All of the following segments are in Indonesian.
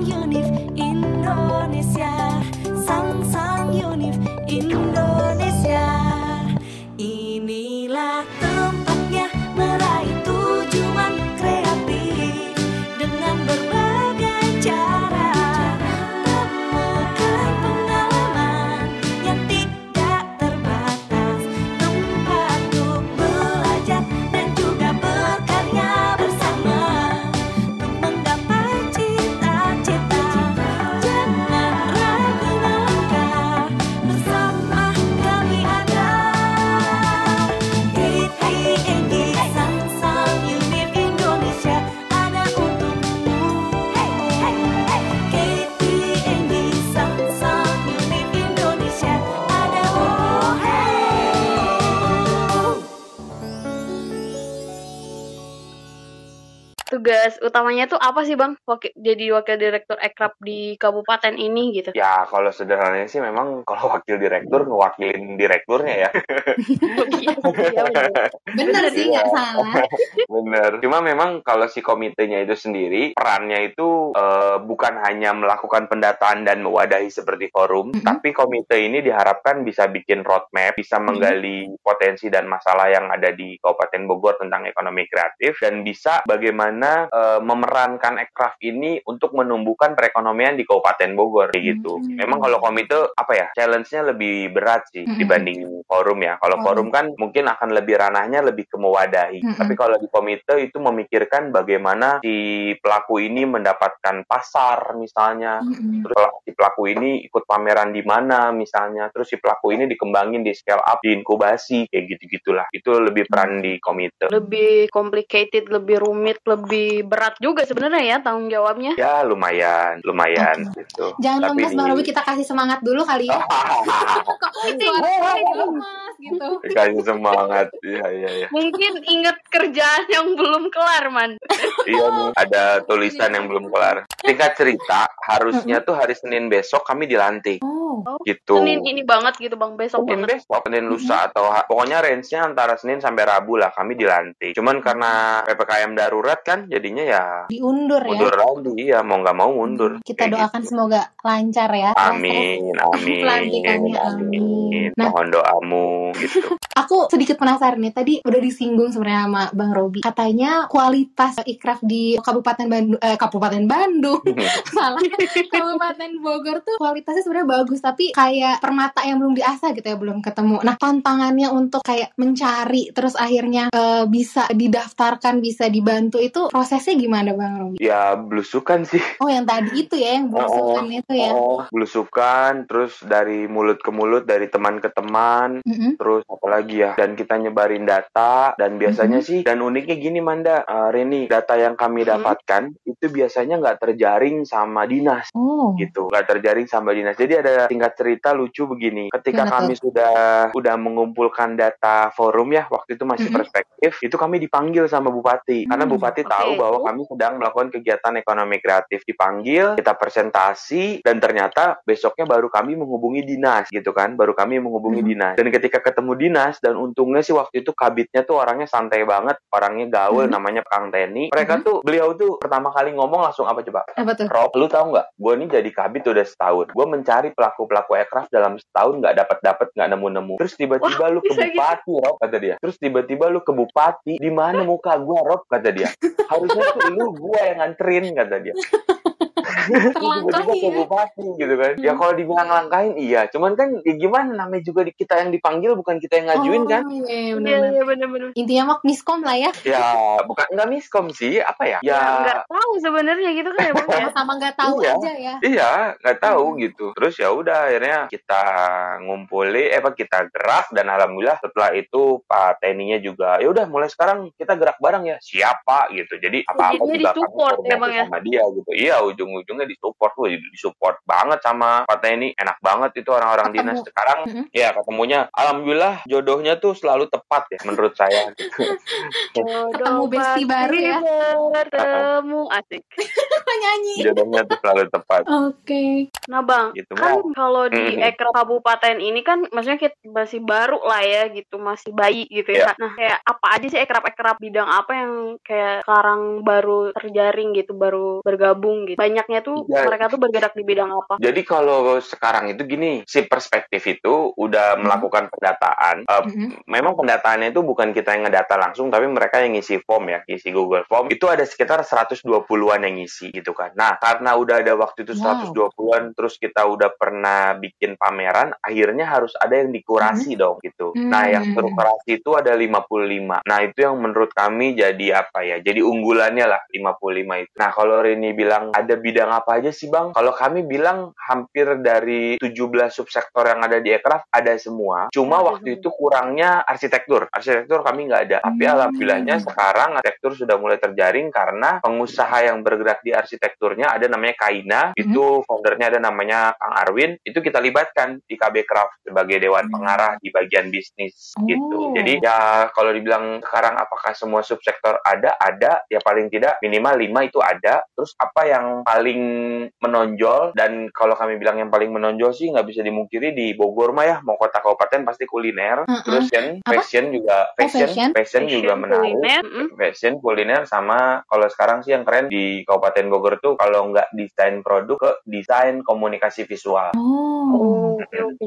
Unif Indonesia Tugas utamanya tuh apa sih bang? Wakil, jadi wakil direktur ekrab di kabupaten ini gitu. Ya kalau sederhananya sih memang kalau wakil direktur ngewakilin direkturnya ya. Iya, iya, bener. Bener sih nggak salah. Bener. Cuma memang kalau si komitenya itu sendiri perannya itu eh, bukan hanya melakukan pendataan dan mewadahi seperti forum, Mhm. tapi komite ini diharapkan bisa bikin roadmap, bisa menggali potensi dan masalah yang ada di Kabupaten Bogor tentang ekonomi kreatif dan bisa bagaimana eh, memerankan ekraf ini untuk menumbuhkan perekonomian di Kabupaten Bogor kayak gitu. Hmm. Memang kalau komite apa ya challenge-nya lebih berat sih Mhm. dibanding forum ya. Kalau Forum. forum kan mungkin akan lebih ranahnya lebih ke mewadahi. Mhm. Tapi kalau di komite itu memikirkan bagaimana si pelaku ini mendapatkan pasar misalnya. Mm-mm. Terus kalau si pelaku ini ikut pameran di mana misalnya. Terus si pelaku ini dikembangin di scale up, di inkubasi kayak gitu-gitulah. Itu lebih peran di komite. Lebih complicated, lebih rumit, lebih berat juga sebenarnya ya tanggung jawabnya. Ya lumayan, lumayan gitu. Jangan Tapi lemes Bang Robi kita kasih semangat dulu kali ya. Kok lemes gitu. Dikasih semangat. Iya, iya, iya. Mungkin inget kerjaan yang belum kelar man. Iya nih, ada tulisan yang belum kelar. Tingkat cerita, harusnya tuh hari Senin besok kami dilantik Oh. gitu. Senin ini banget gitu bang, besok Senin banget. besok, Senin lusa atau pokoknya range-nya antara Senin sampai Rabu lah kami dilantik. Cuman karena PPKM darurat kan, jadinya ya Diundur ya. mundur lagi, ya mau nggak mau mundur. Kita Kayak doakan gitu. semoga lancar ya. Amin, amin, amin. Nah. Mohon doamu gitu. Aku sedikit penasaran nih. Tadi udah disinggung sebenarnya sama Bang Robi. Katanya kualitas ikraf di Kabupaten Bandung, eh, Kabupaten Bandung, salah. Kabupaten Bogor tuh kualitasnya sebenarnya bagus, tapi kayak permata yang belum diasah gitu ya, belum ketemu. Nah, tantangannya untuk kayak mencari terus akhirnya eh, bisa didaftarkan, bisa dibantu itu prosesnya gimana Bang Robi? ya belusukan sih. Oh, yang tadi itu ya, yang berusukan itu ya. Oh, belusukan, terus dari mulut ke mulut, dari teman ke teman, Mm-mm. terus apalagi ya, dan kita nyebarin data, dan biasanya sih, dan uniknya gini Manda, eh, Reni, data yang kami Mhm. dapatkan, itu biasanya nggak terjaring sama dinas, Oh. gitu, nggak terjaring sama dinas. Jadi ada tingkat cerita lucu begini, ketika Gimana kami sudah udah mengumpulkan data forum ya, waktu itu masih Mhm. perspektif, itu kami dipanggil sama bupati, karena Hmm, bupati oke. tahu bahwa kami sedang melakukan kegiatan ekonomi kreatif, dipanggil, kita presentasi, dan ternyata besoknya baru kami menghubungi dinas, gitu kan, baru kami menghubungi Mhm. dinas. Dan ketika ketemu dinas, dan untungnya sih waktu itu kabitnya tuh orangnya santai banget, orangnya gaul, Mhm. namanya Kang Teni. Mereka Mhm. tuh, beliau tuh pertama kali ngomong langsung apa coba? Apa tuh? Rob, lu tahu nggak? Gue nih jadi kabit udah setahun. Gue mencari pelaku-pelaku aircraft dalam setahun nggak dapat dapat nggak nemu-nemu. Terus tiba-tiba lu ke gitu. bupati, Rob kata dia. Terus tiba-tiba lu ke bupati, di mana muka gue, Rob kata dia. Harusnya tuh lu gue yang nganterin kata dia. Terlangkahi ya. bupati gitu kan. Ya Hmm. kalau dibilang langkahin iya, cuman kan ya gimana namanya juga di kita yang dipanggil bukan kita yang ngajuin kan. Oh, iya, Iya, benar-benar. iya bener-bener. Intinya mah miskom lah ya. Ya bukan nggak miskom sih, apa ya? Ya, Ya, nggak tahu sebenarnya gitu kan ya bang ya. Sama-sama nggak tahu Iya. aja ya. Iya, nggak tahu Hmm. gitu. Terus ya udah akhirnya kita ngumpulin, eh apa kita gerak dan alhamdulillah setelah itu Pak Teninya juga ya udah mulai sekarang kita gerak bareng ya. Siapa gitu. Jadi apa-apa jadinya juga kami disupport ya, Bang, ya? sama dia gitu. Iya, ujung-ujungnya disupport tuh, disupport banget sama Pak Teni. Enak banget itu orang-orang Ketemu. dinas sekarang. Mhm. Ya ketemunya alhamdulillah jodohnya tuh selalu tepat ya menurut saya gitu. Ketemu bestie baru ya. Bertemu asik. Nyanyi. jodohnya tuh selalu tepat. Oke. Nah bang, Gitu, kan Mbak. kalau di ekra kabupaten ini kan maksudnya kita masih baru lah ya gitu, masih bayi gitu ya. Iya. Nah kayak apa aja sih ekrap-ekrap bidang apa yang kayak sekarang baru terjaring gitu, baru bergabung gitu. Banyaknya utamanya tuh Iya. mereka tuh bergerak di bidang apa? Jadi kalau sekarang itu gini, si perspektif itu udah Hmm. melakukan pendataan. Eh, Mm-mm. memang pendataannya itu bukan kita yang ngedata langsung, tapi mereka yang ngisi form ya, ngisi Google Form. Itu ada sekitar 120-an yang ngisi gitu kan. Nah, karena udah ada waktu itu Wow. 120-an, terus kita udah pernah bikin pameran, akhirnya harus ada yang dikurasi dong gitu. Nah, yang Hmm. terkurasi itu ada 55. Nah, itu yang menurut kami jadi apa ya? Jadi unggulannya lah 55 itu. Nah, kalau Rini bilang ada bidang apa aja sih, Bang? Kalau kami bilang hampir dari 17 subsektor yang ada di Ekraf ada semua. Cuma waktu itu kurangnya arsitektur. Arsitektur kami nggak ada. Tapi Hmm. alhamdulillahnya sekarang arsitektur sudah mulai terjaring karena pengusaha yang bergerak di arsitekturnya ada namanya Kaina. Hmm. Itu foundernya ada namanya Kang Arwin. Itu kita libatkan di KB Craft sebagai dewan Hmm. pengarah di bagian bisnis Oh. gitu. Jadi ya kalau dibilang sekarang apakah semua subsektor ada? Ada. Ya paling tidak minimal 5 itu ada. Terus apa yang paling menonjol dan kalau kami bilang yang paling menonjol sih nggak bisa dimungkiri di Bogor mah ya mau kota kabupaten pasti kuliner. Mm-mm. Terus Apa? fashion juga fashion fashion? fashion, juga menarik. kuliner. Fashion, kuliner sama kalau sekarang sih yang keren di Kabupaten Bogor tuh kalau nggak desain produk ke desain komunikasi visual. Oh. Oh.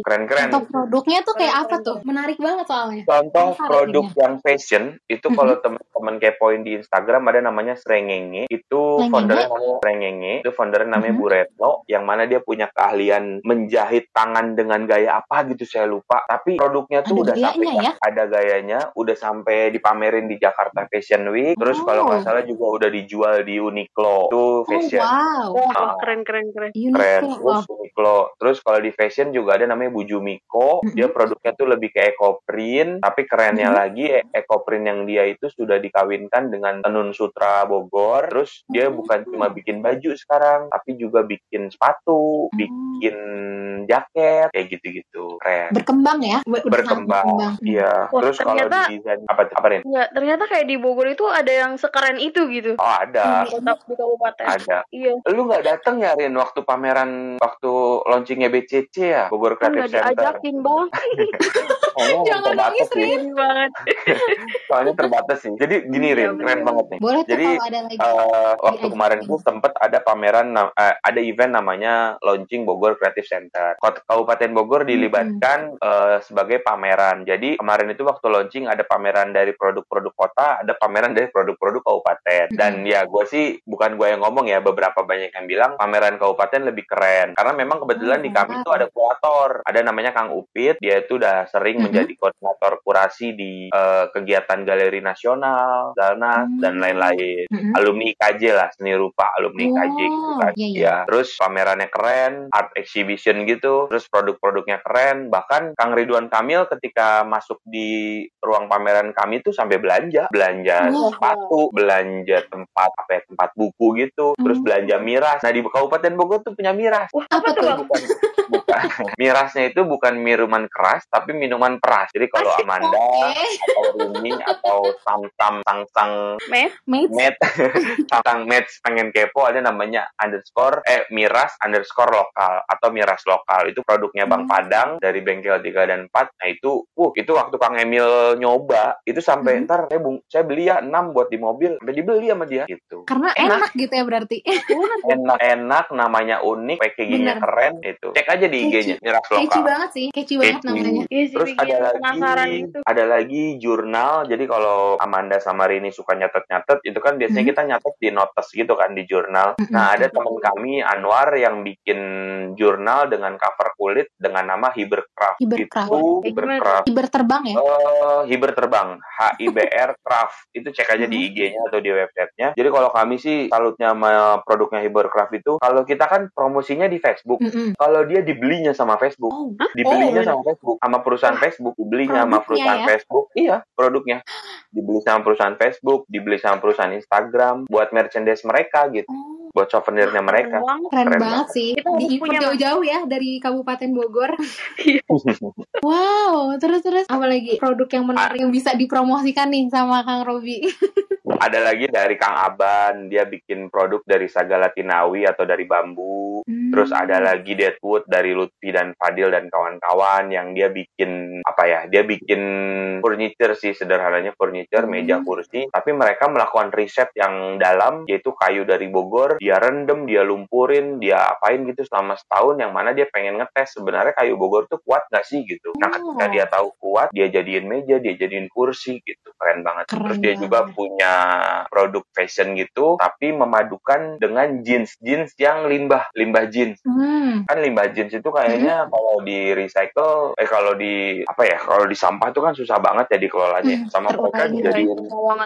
Keren-keren. Contoh produknya tuh kayak apa tuh? Menarik banget soalnya. Contoh Penasaran produk yang fashion itu kalau teman-teman kepoin di Instagram ada namanya Srengenge. Itu foundernya namanya Srengenge. Itu foundernya namanya Mhm. Bu Retno yang mana dia punya keahlian menjahit tangan dengan gaya apa gitu saya lupa. Tapi produknya tuh Ada udah sampai ya? ada gayanya, udah sampai dipamerin di Jakarta Fashion Week. Terus kalau nggak Oh. salah juga udah dijual di Uniqlo. Itu Oh, fashion. wow. Wah, Ah. keren keren keren. keren Uniqlo. terus Wow. Uniqlo terus kalau di fashion juga ada namanya Bujumiko Mhm. dia produknya tuh lebih ke ekoprint tapi kerennya Mhm. lagi e- ekoprint yang dia itu sudah dikawinkan dengan tenun sutra Bogor terus dia Oh. bukan cuma bikin baju sekarang tapi juga bikin sepatu bikin jaket kayak gitu-gitu keren Berkembang ya? Udah sangat berkembang iya terus kalau ternyata- di desain apa apa Rin? Enggak, ternyata kayak di Bogor itu ada yang sekeren itu gitu. oh ada di kabupaten. ada Iya. lu nggak datang ya Rin waktu pameran waktu launchingnya BCC ya Bogor Kan Creative nggak Center diajakin bang. Soalnya Jangan nangis, sih. Rin banget. Soalnya terbatas sih. Jadi gini Iya, Rin, keren banget nih. Boleh Jadi, kalau ada lagi. Eh, waktu kemarin tuh sempet ada pameran, eh, ada event namanya launching Bogor Creative Center. Kota Kabupaten Bogor dilibatkan eh, sebagai pameran. Jadi kemarin itu waktu launching ada pameran dari produk-produk kota, ada pameran dari produk-produk kabupaten. Dan ya gue sih bukan gue yang ngomong ya, beberapa banyak yang bilang pameran kabupaten lebih keren. Karena memang kebetulan Oh, di kami mantap. tuh ada kurator, ada namanya Kang Upit. Dia itu udah sering menjadi koordinator kurasi di eh, kegiatan galeri nasional, Dalnas Hmm. dan lain-lain alumni IKJ lah seni rupa alumni IKJ gitu Oh, kan iya, iya. ya terus pamerannya keren art exhibition gitu terus produk-produknya keren bahkan Kang Ridwan Kamil ketika masuk di ruang pameran kami tuh sampai belanja belanja Wah. sepatu belanja tempat apa ya, tempat buku gitu terus Hmm. belanja miras nah di Kabupaten Bogor tuh punya miras Wah, Apa apa tuh bukan, bukan. mirasnya itu bukan minuman keras tapi minuman peras jadi kalau Amanda Oke. atau Rumi atau Sam-Sam Sang-Sang. Mates. Met tentang match pengen kepo ada namanya underscore eh miras underscore lokal atau miras lokal itu produknya Bang Hmm. Padang dari bengkel 3 dan 4 nah itu uh itu waktu Kang Emil nyoba itu sampai Hmm. ntar saya bung saya beli ya 6 buat di mobil sampai dibeli sama dia gitu Karena Enak. enak gitu ya berarti. enak enak namanya unik packagingnya keren itu cek aja di IG-nya miras lokal banget sih. Catchy banget namanya. Iya Terus ada penasaran lagi, gitu. ada lagi jurnal. Jadi kalau Amanda sama Rini suka nyatet-nyatet, itu kan biasanya Hmm. kita nyatet di notes gitu kan di jurnal. Nah ada teman kami Anwar yang bikin jurnal dengan cover kulit dengan nama Hibercraft. Hibercraft. Itu Hibercraft. Hiber terbang ya? Eh, Hiber terbang, H-I-B-R Craft. Itu cek aja di Mhm. IG-nya atau di websitenya. Jadi kalau kami sih salutnya sama produknya Hibercraft itu, kalau kita kan promosinya di Facebook. Mm-mm. Kalau dia dibelinya sama Facebook Oh, dibelinya Oh, sama Facebook sama perusahaan Facebook dibelinya sama perusahaan ya? Facebook iya produknya dibeli sama perusahaan Facebook dibeli sama perusahaan Instagram buat merchandise mereka gitu oh. buat souvenirnya mereka Keren banget. Keren, banget banget. sih. Kita punya, jauh-jauh ya dari Kabupaten Bogor. Iya. wow, terus terus apa lagi produk yang menarik yang bisa dipromosikan nih sama Kang Robi? ada lagi dari Kang Aban dia bikin produk dari saga Latinawi atau dari bambu Terus ada lagi Deadwood dari Lutfi dan Fadil dan kawan-kawan yang dia bikin apa ya? Dia bikin furniture sih sederhananya furniture, Hmm. meja kursi. Tapi mereka melakukan riset yang dalam yaitu kayu dari Bogor. Dia rendem, dia lumpurin, dia apain gitu selama setahun. Yang mana dia pengen ngetes sebenarnya kayu Bogor tuh kuat gak sih gitu. Nah ketika dia tahu kuat, dia jadiin meja, dia jadiin kursi gitu. Keren banget. Keren Terus dia banget. juga punya produk fashion gitu, tapi memadukan dengan jeans-jeans yang limbah, limbah jeans Hmm. kan limbah jeans itu kayaknya kalau di recycle eh kalau di apa ya kalau di sampah itu kan susah banget ya dikelolanya Hmm, sama mereka dijadiin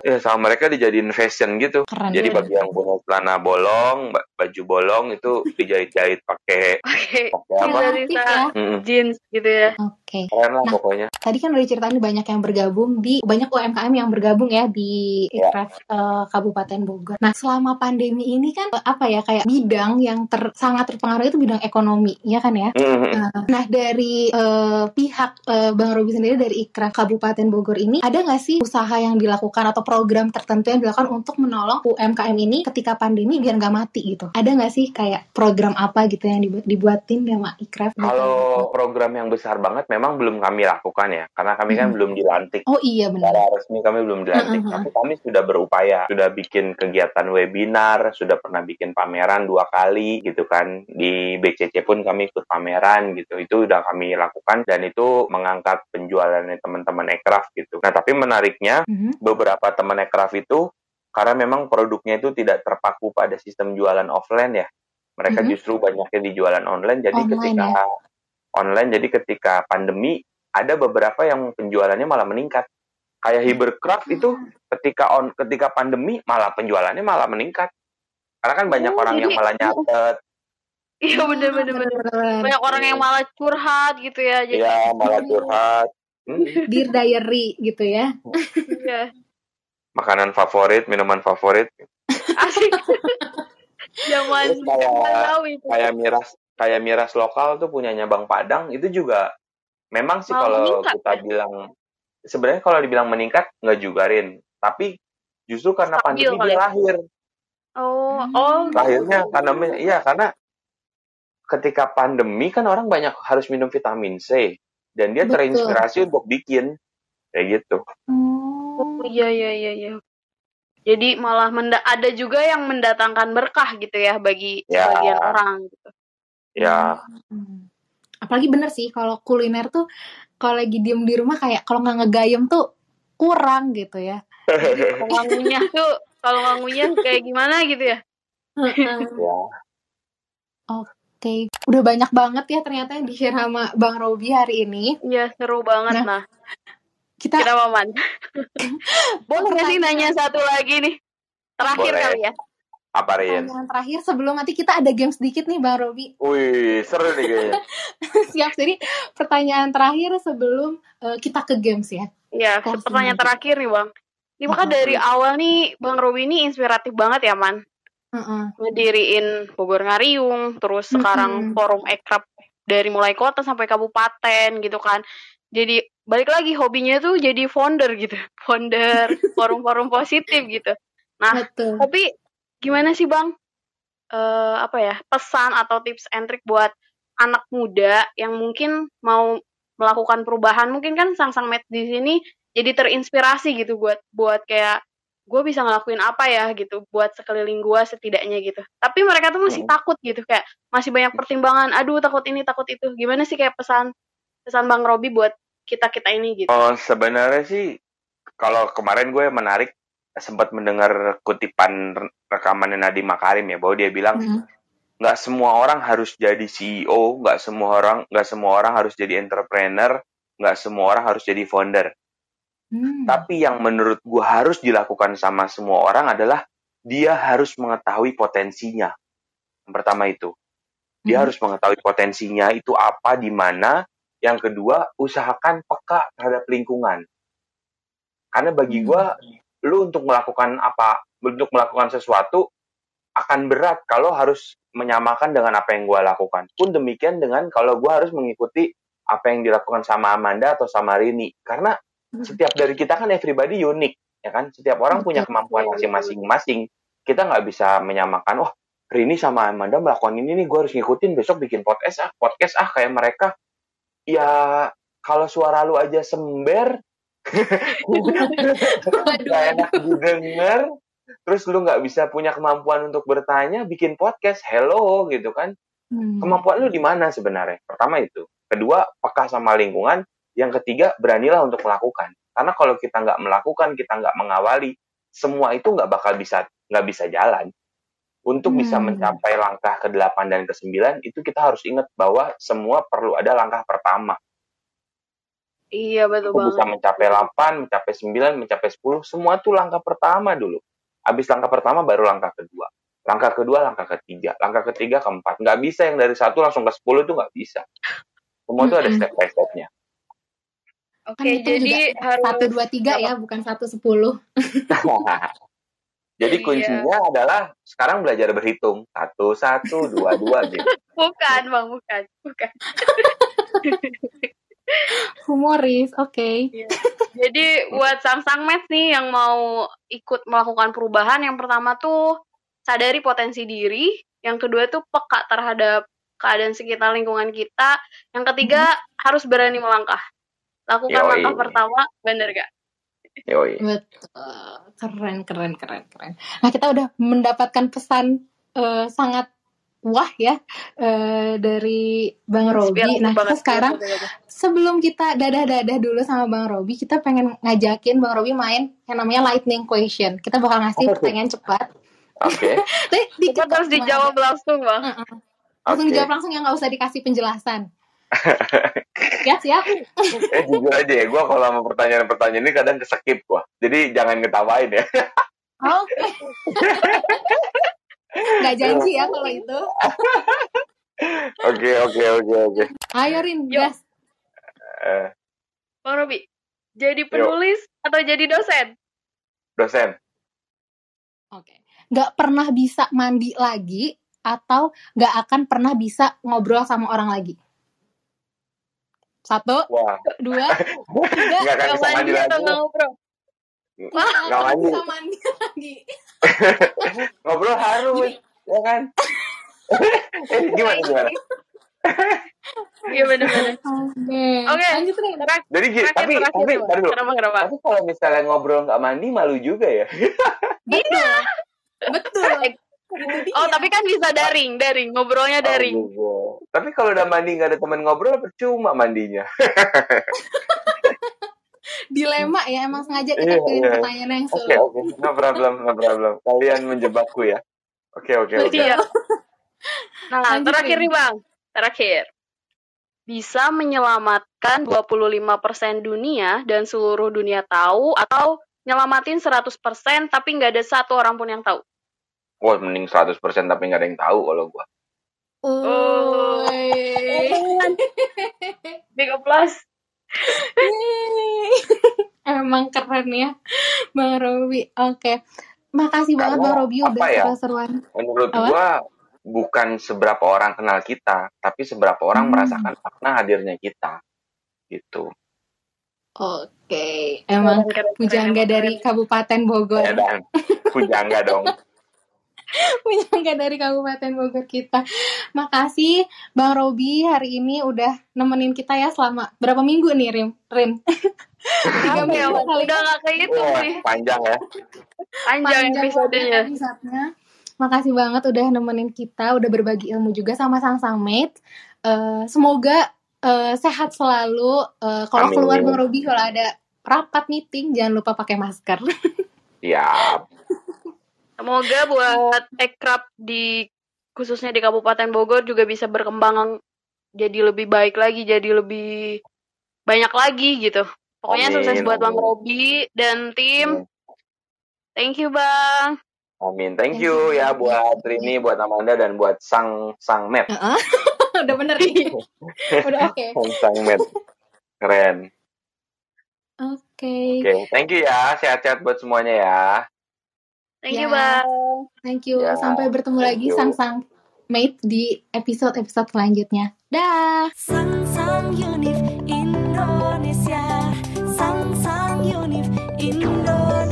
ya sama mereka dijadiin fashion gitu Keren jadi bagi yang punya celana bolong ba- baju bolong itu dijahit-jahit pakai pakai apa ya. Jeans gitu ya. Oke. keren lah Nah, pokoknya Tadi kan udah diceritain banyak yang bergabung di banyak UMKM yang bergabung ya di Ya. Ikraf eh, Kabupaten Bogor. Nah, selama pandemi ini kan eh, apa ya kayak bidang yang ter, sangat terpengaruh itu bidang ekonomi, ya kan ya? Mm-mm. Nah, dari eh, pihak eh, Bang Robi sendiri dari Ikraf Kabupaten Bogor ini ada nggak sih usaha yang dilakukan atau program tertentu yang dilakukan untuk menolong UMKM ini ketika pandemi biar nggak mati gitu? Ada nggak sih kayak program apa gitu yang dibuat dibuatin sama Ikraf? kalau program yang besar banget memang belum kami lakukan ya karena kami kan Mm. belum dilantik Oh iya benar. secara resmi kami belum dilantik, Mm-mm. tapi kami sudah berupaya, sudah bikin kegiatan webinar, sudah pernah bikin pameran dua kali gitu kan. Di BCC pun kami ikut pameran gitu, itu udah kami lakukan dan itu mengangkat penjualannya teman-teman Ekraf gitu. Nah tapi menariknya Mhm. beberapa teman Ekraf itu karena memang produknya itu tidak terpaku pada sistem jualan offline ya, mereka Mhm. justru banyaknya di jualan online. Jadi Online, ketika ya. online, jadi ketika pandemi ada beberapa yang penjualannya malah meningkat. Kayak Hibercraft itu ketika on ketika pandemi malah penjualannya malah meningkat. Karena kan banyak Oh, orang yang jadi- malah nyatet, Iya bener bener bener. Banyak orang yang malah curhat gitu ya. Jadi ya malah curhat. Hmm, Dear Diary gitu ya. iya. makanan favorit, minuman favorit, Asik. Zaman kayak- kayak miras kayak miras lokal tuh punyanya Bang Padang itu juga memang sih Malah kalau meningkat, kita ya? bilang sebenarnya kalau dibilang meningkat nggak juga Rin tapi justru karena Stabil pandemi dia ya? lahir Oh, Hmm. oh. lahirnya karena iya karena ketika pandemi kan orang banyak harus minum vitamin C dan dia Betul. terinspirasi untuk bikin kayak gitu Oh, iya iya iya iya. Jadi malah menda ada juga yang mendatangkan berkah gitu ya bagi Ya. sebagian orang gitu. ya Hmm. Apalagi bener sih kalau kuliner tuh kalau lagi diem di rumah kayak kalau nggak ngegayem tuh kurang gitu ya. Ngunyah tuh kalau nggak ngunyah kayak gimana gitu ya. ya Oke, udah banyak banget ya ternyata yang di-share sama Bang Robi hari ini. Iya seru banget Nah, nah. Kita Kita Man? Boleh nggak sih nanya satu lagi nih? Terakhir Boleh. kali ya. apa Rin? pertanyaan terakhir sebelum nanti kita ada game sedikit nih Bang Robi. Wih seru nih kayaknya Siap, jadi pertanyaan terakhir sebelum eh, kita ke games ya. Iya, pertanyaan terakhir nih Bang. Ini maka dari awal nih Bang Robi ini inspiratif banget ya Man. Heeh. ngediriin Bogor Ngariung, terus sekarang Mm-mm. forum ekrab dari mulai kota sampai kabupaten gitu kan. Jadi balik lagi hobinya tuh jadi founder gitu, founder forum-forum positif gitu. Nah, Betul. tapi gimana sih Bang? Eh apa ya pesan atau tips and trick buat anak muda yang mungkin mau melakukan perubahan mungkin kan sang-sang met di sini jadi terinspirasi gitu buat buat kayak gue bisa ngelakuin apa ya gitu buat sekeliling gue setidaknya gitu tapi mereka tuh masih Hmm. takut gitu kayak masih banyak pertimbangan aduh takut ini takut itu gimana sih kayak pesan pesan bang Robi buat kita kita ini gitu Oh, sebenarnya sih kalau kemarin gue menarik sempat mendengar kutipan re- rekamannya Nadiem Makarim ya bahwa dia bilang Mm-mm. nggak semua orang harus jadi CEO, nggak semua orang nggak semua orang harus jadi entrepreneur, nggak semua orang harus jadi founder. Hmm. Tapi yang menurut gue harus dilakukan sama semua orang adalah dia harus mengetahui potensinya. Yang pertama itu, dia Hmm. harus mengetahui potensinya itu apa di mana. Yang kedua, usahakan peka terhadap lingkungan. Karena bagi Hmm. gue, lu untuk melakukan apa, untuk melakukan sesuatu akan berat kalau harus menyamakan dengan apa yang gue lakukan. Pun demikian dengan kalau gue harus mengikuti apa yang dilakukan sama Amanda atau sama Rini. Karena Hmm. Setiap dari kita kan everybody unik, ya kan? Setiap orang punya kemampuan masing-masing. Masing. Kita nggak bisa menyamakan, wah Rini sama Amanda melakukan ini nih, gue harus ngikutin besok bikin podcast ah, podcast ah kayak mereka. Ya kalau suara lu aja sember, gak enak didengar, terus lu nggak bisa punya kemampuan untuk bertanya, bikin podcast, hello gitu kan. Hmm. Kemampuan lu di mana sebenarnya? Pertama itu. Kedua, peka sama lingkungan. Yang ketiga, beranilah untuk melakukan. Karena kalau kita nggak melakukan, kita nggak mengawali, semua itu nggak bakal bisa nggak bisa jalan. Untuk bisa Hmm. mencapai langkah ke-8 dan ke-9, itu kita harus ingat bahwa semua perlu ada langkah pertama. Iya betul bisa banget. mencapai 8, mencapai 9, mencapai 10, semua itu langkah pertama dulu. Habis langkah pertama, baru langkah kedua. Langkah kedua, langkah ketiga. Langkah ketiga, keempat. Nggak bisa yang dari satu langsung ke 10 itu nggak bisa. Semua itu ada Mm-mm. step by stepnya. Oke, Kan itu jadi juga harus satu dua tiga ya, bukan satu sepuluh. Jadi Iya. kuncinya adalah sekarang belajar berhitung. Satu, satu, dua, dua gitu. bukan bang, bukan, bukan. Humoris, oke. Jadi buat sang-sang match nih yang mau ikut melakukan perubahan, yang pertama tuh sadari potensi diri, yang kedua tuh peka terhadap keadaan sekitar lingkungan kita, yang ketiga harus berani melangkah. Lakukan Yoi. langkah pertama, bener gak? Yoi. Betul, keren, keren, keren, keren. Nah kita udah mendapatkan pesan eh, sangat wah ya eh, dari Bang Robi. Nah kita sekarang Betul, betul. sebelum kita dadah-dadah dulu sama Bang Robi, kita pengen ngajakin Bang Robi main yang namanya lightning question. Kita bakal ngasih tuh? pertanyaan cepat. Oke. Tapi dikit Cepat harus dijawab langsung bang. Heeh. Langsung Oke. dijawab langsung ya nggak usah dikasih penjelasan. Ya siap. Eh jujur aja ya, gue kalau sama pertanyaan-pertanyaan ini kadang keskip gue. Jadi jangan ketawain ya. Oke. Nggak janji ya kalau itu. Oke, oke, oke, oke. Ayo Rin, Yuk. gas. Eh, Bang Robi, jadi penulis atau jadi dosen? dosen, Oke. Nggak pernah bisa mandi lagi atau nggak akan pernah bisa ngobrol sama orang lagi. Satu, wah, dua, tiga. nggak akan Gak bisa mandi lagi. ngobrol? Nggak mandi. bisa mandi lagi. Ngobrol harus, ya kan? eh, gimana, gimana? Iya bener-bener. Oke. Oke. Lanjut Jadi, gi- terakhir, tapi, tapi, tar dulu. Kenapa, kenapa? Tapi kalau misalnya ngobrol nggak mandi, malu juga ya. Betul. Betul. Dia. Oh, tapi kan bisa daring, daring. Ngobrolnya daring. Oh. Tapi kalau udah mandi nggak ada teman ngobrol, percuma mandinya. dilema ya emang sengaja kita Iya, pilih iya. pertanyaan yang Oke, sulit. oke. No problem, no problem. Kalian menjebakku ya. Oke, oke, oke. Iya. Nah, Lanjut, terakhir Rin. nih, Bang. Terakhir. Bisa menyelamatkan 25% dunia dan seluruh dunia tahu atau nyelamatin 100% tapi nggak ada satu orang pun yang tahu. Wah, mending 100% tapi nggak ada yang tahu kalau gua. Oh. Applause. Yeay. Emang keren ya Bang Robi. Oke. Makasih banget Karena Bang Robi udah ya? seru-seruan. Menurut Apa? gua bukan seberapa orang kenal kita, tapi seberapa orang Hmm. merasakan makna hadirnya kita. Gitu. Oke. Emang Keren, keren, pujangga dari. Kabupaten Bogor. Ya dan pujangga dong. Pujangga dari Kabupaten Bogor kita. Makasih Bang Robi hari ini udah nemenin kita ya selama berapa minggu nih Rim? Rim. Tiga Apa minggu ya, kali Udah nggak kehitung Wah, nih. panjang ya. Panjang episodenya. episodenya. Makasih banget udah nemenin kita, udah berbagi ilmu juga sama Sang Sang Mate. Eh, semoga eh, sehat selalu. Eh, kalau keluar Bang Robi kalau ada rapat meeting jangan lupa pakai masker. Siap. Semoga buat ekrab di khususnya di Kabupaten Bogor juga bisa berkembang jadi lebih baik lagi, jadi lebih banyak lagi gitu. Pokoknya Amin, sukses buat Bang. Robi dan tim. Thank you Bang. Amin. Thank you ya buat Rini, buat Amanda dan buat Sang Sang Met. udah bener nih. udah oke. Sang Sang Met. Keren. Oke. Oke, thank you ya. Sehat-sehat buat semuanya ya. Thank Ya. you Bang. Thank you. Ya, Sampai bertemu thank lagi you. Sang Sang Mate di episode-episode selanjutnya. Dah. Sang Sang Unif Indonesia Sang Sang Unif Indonesia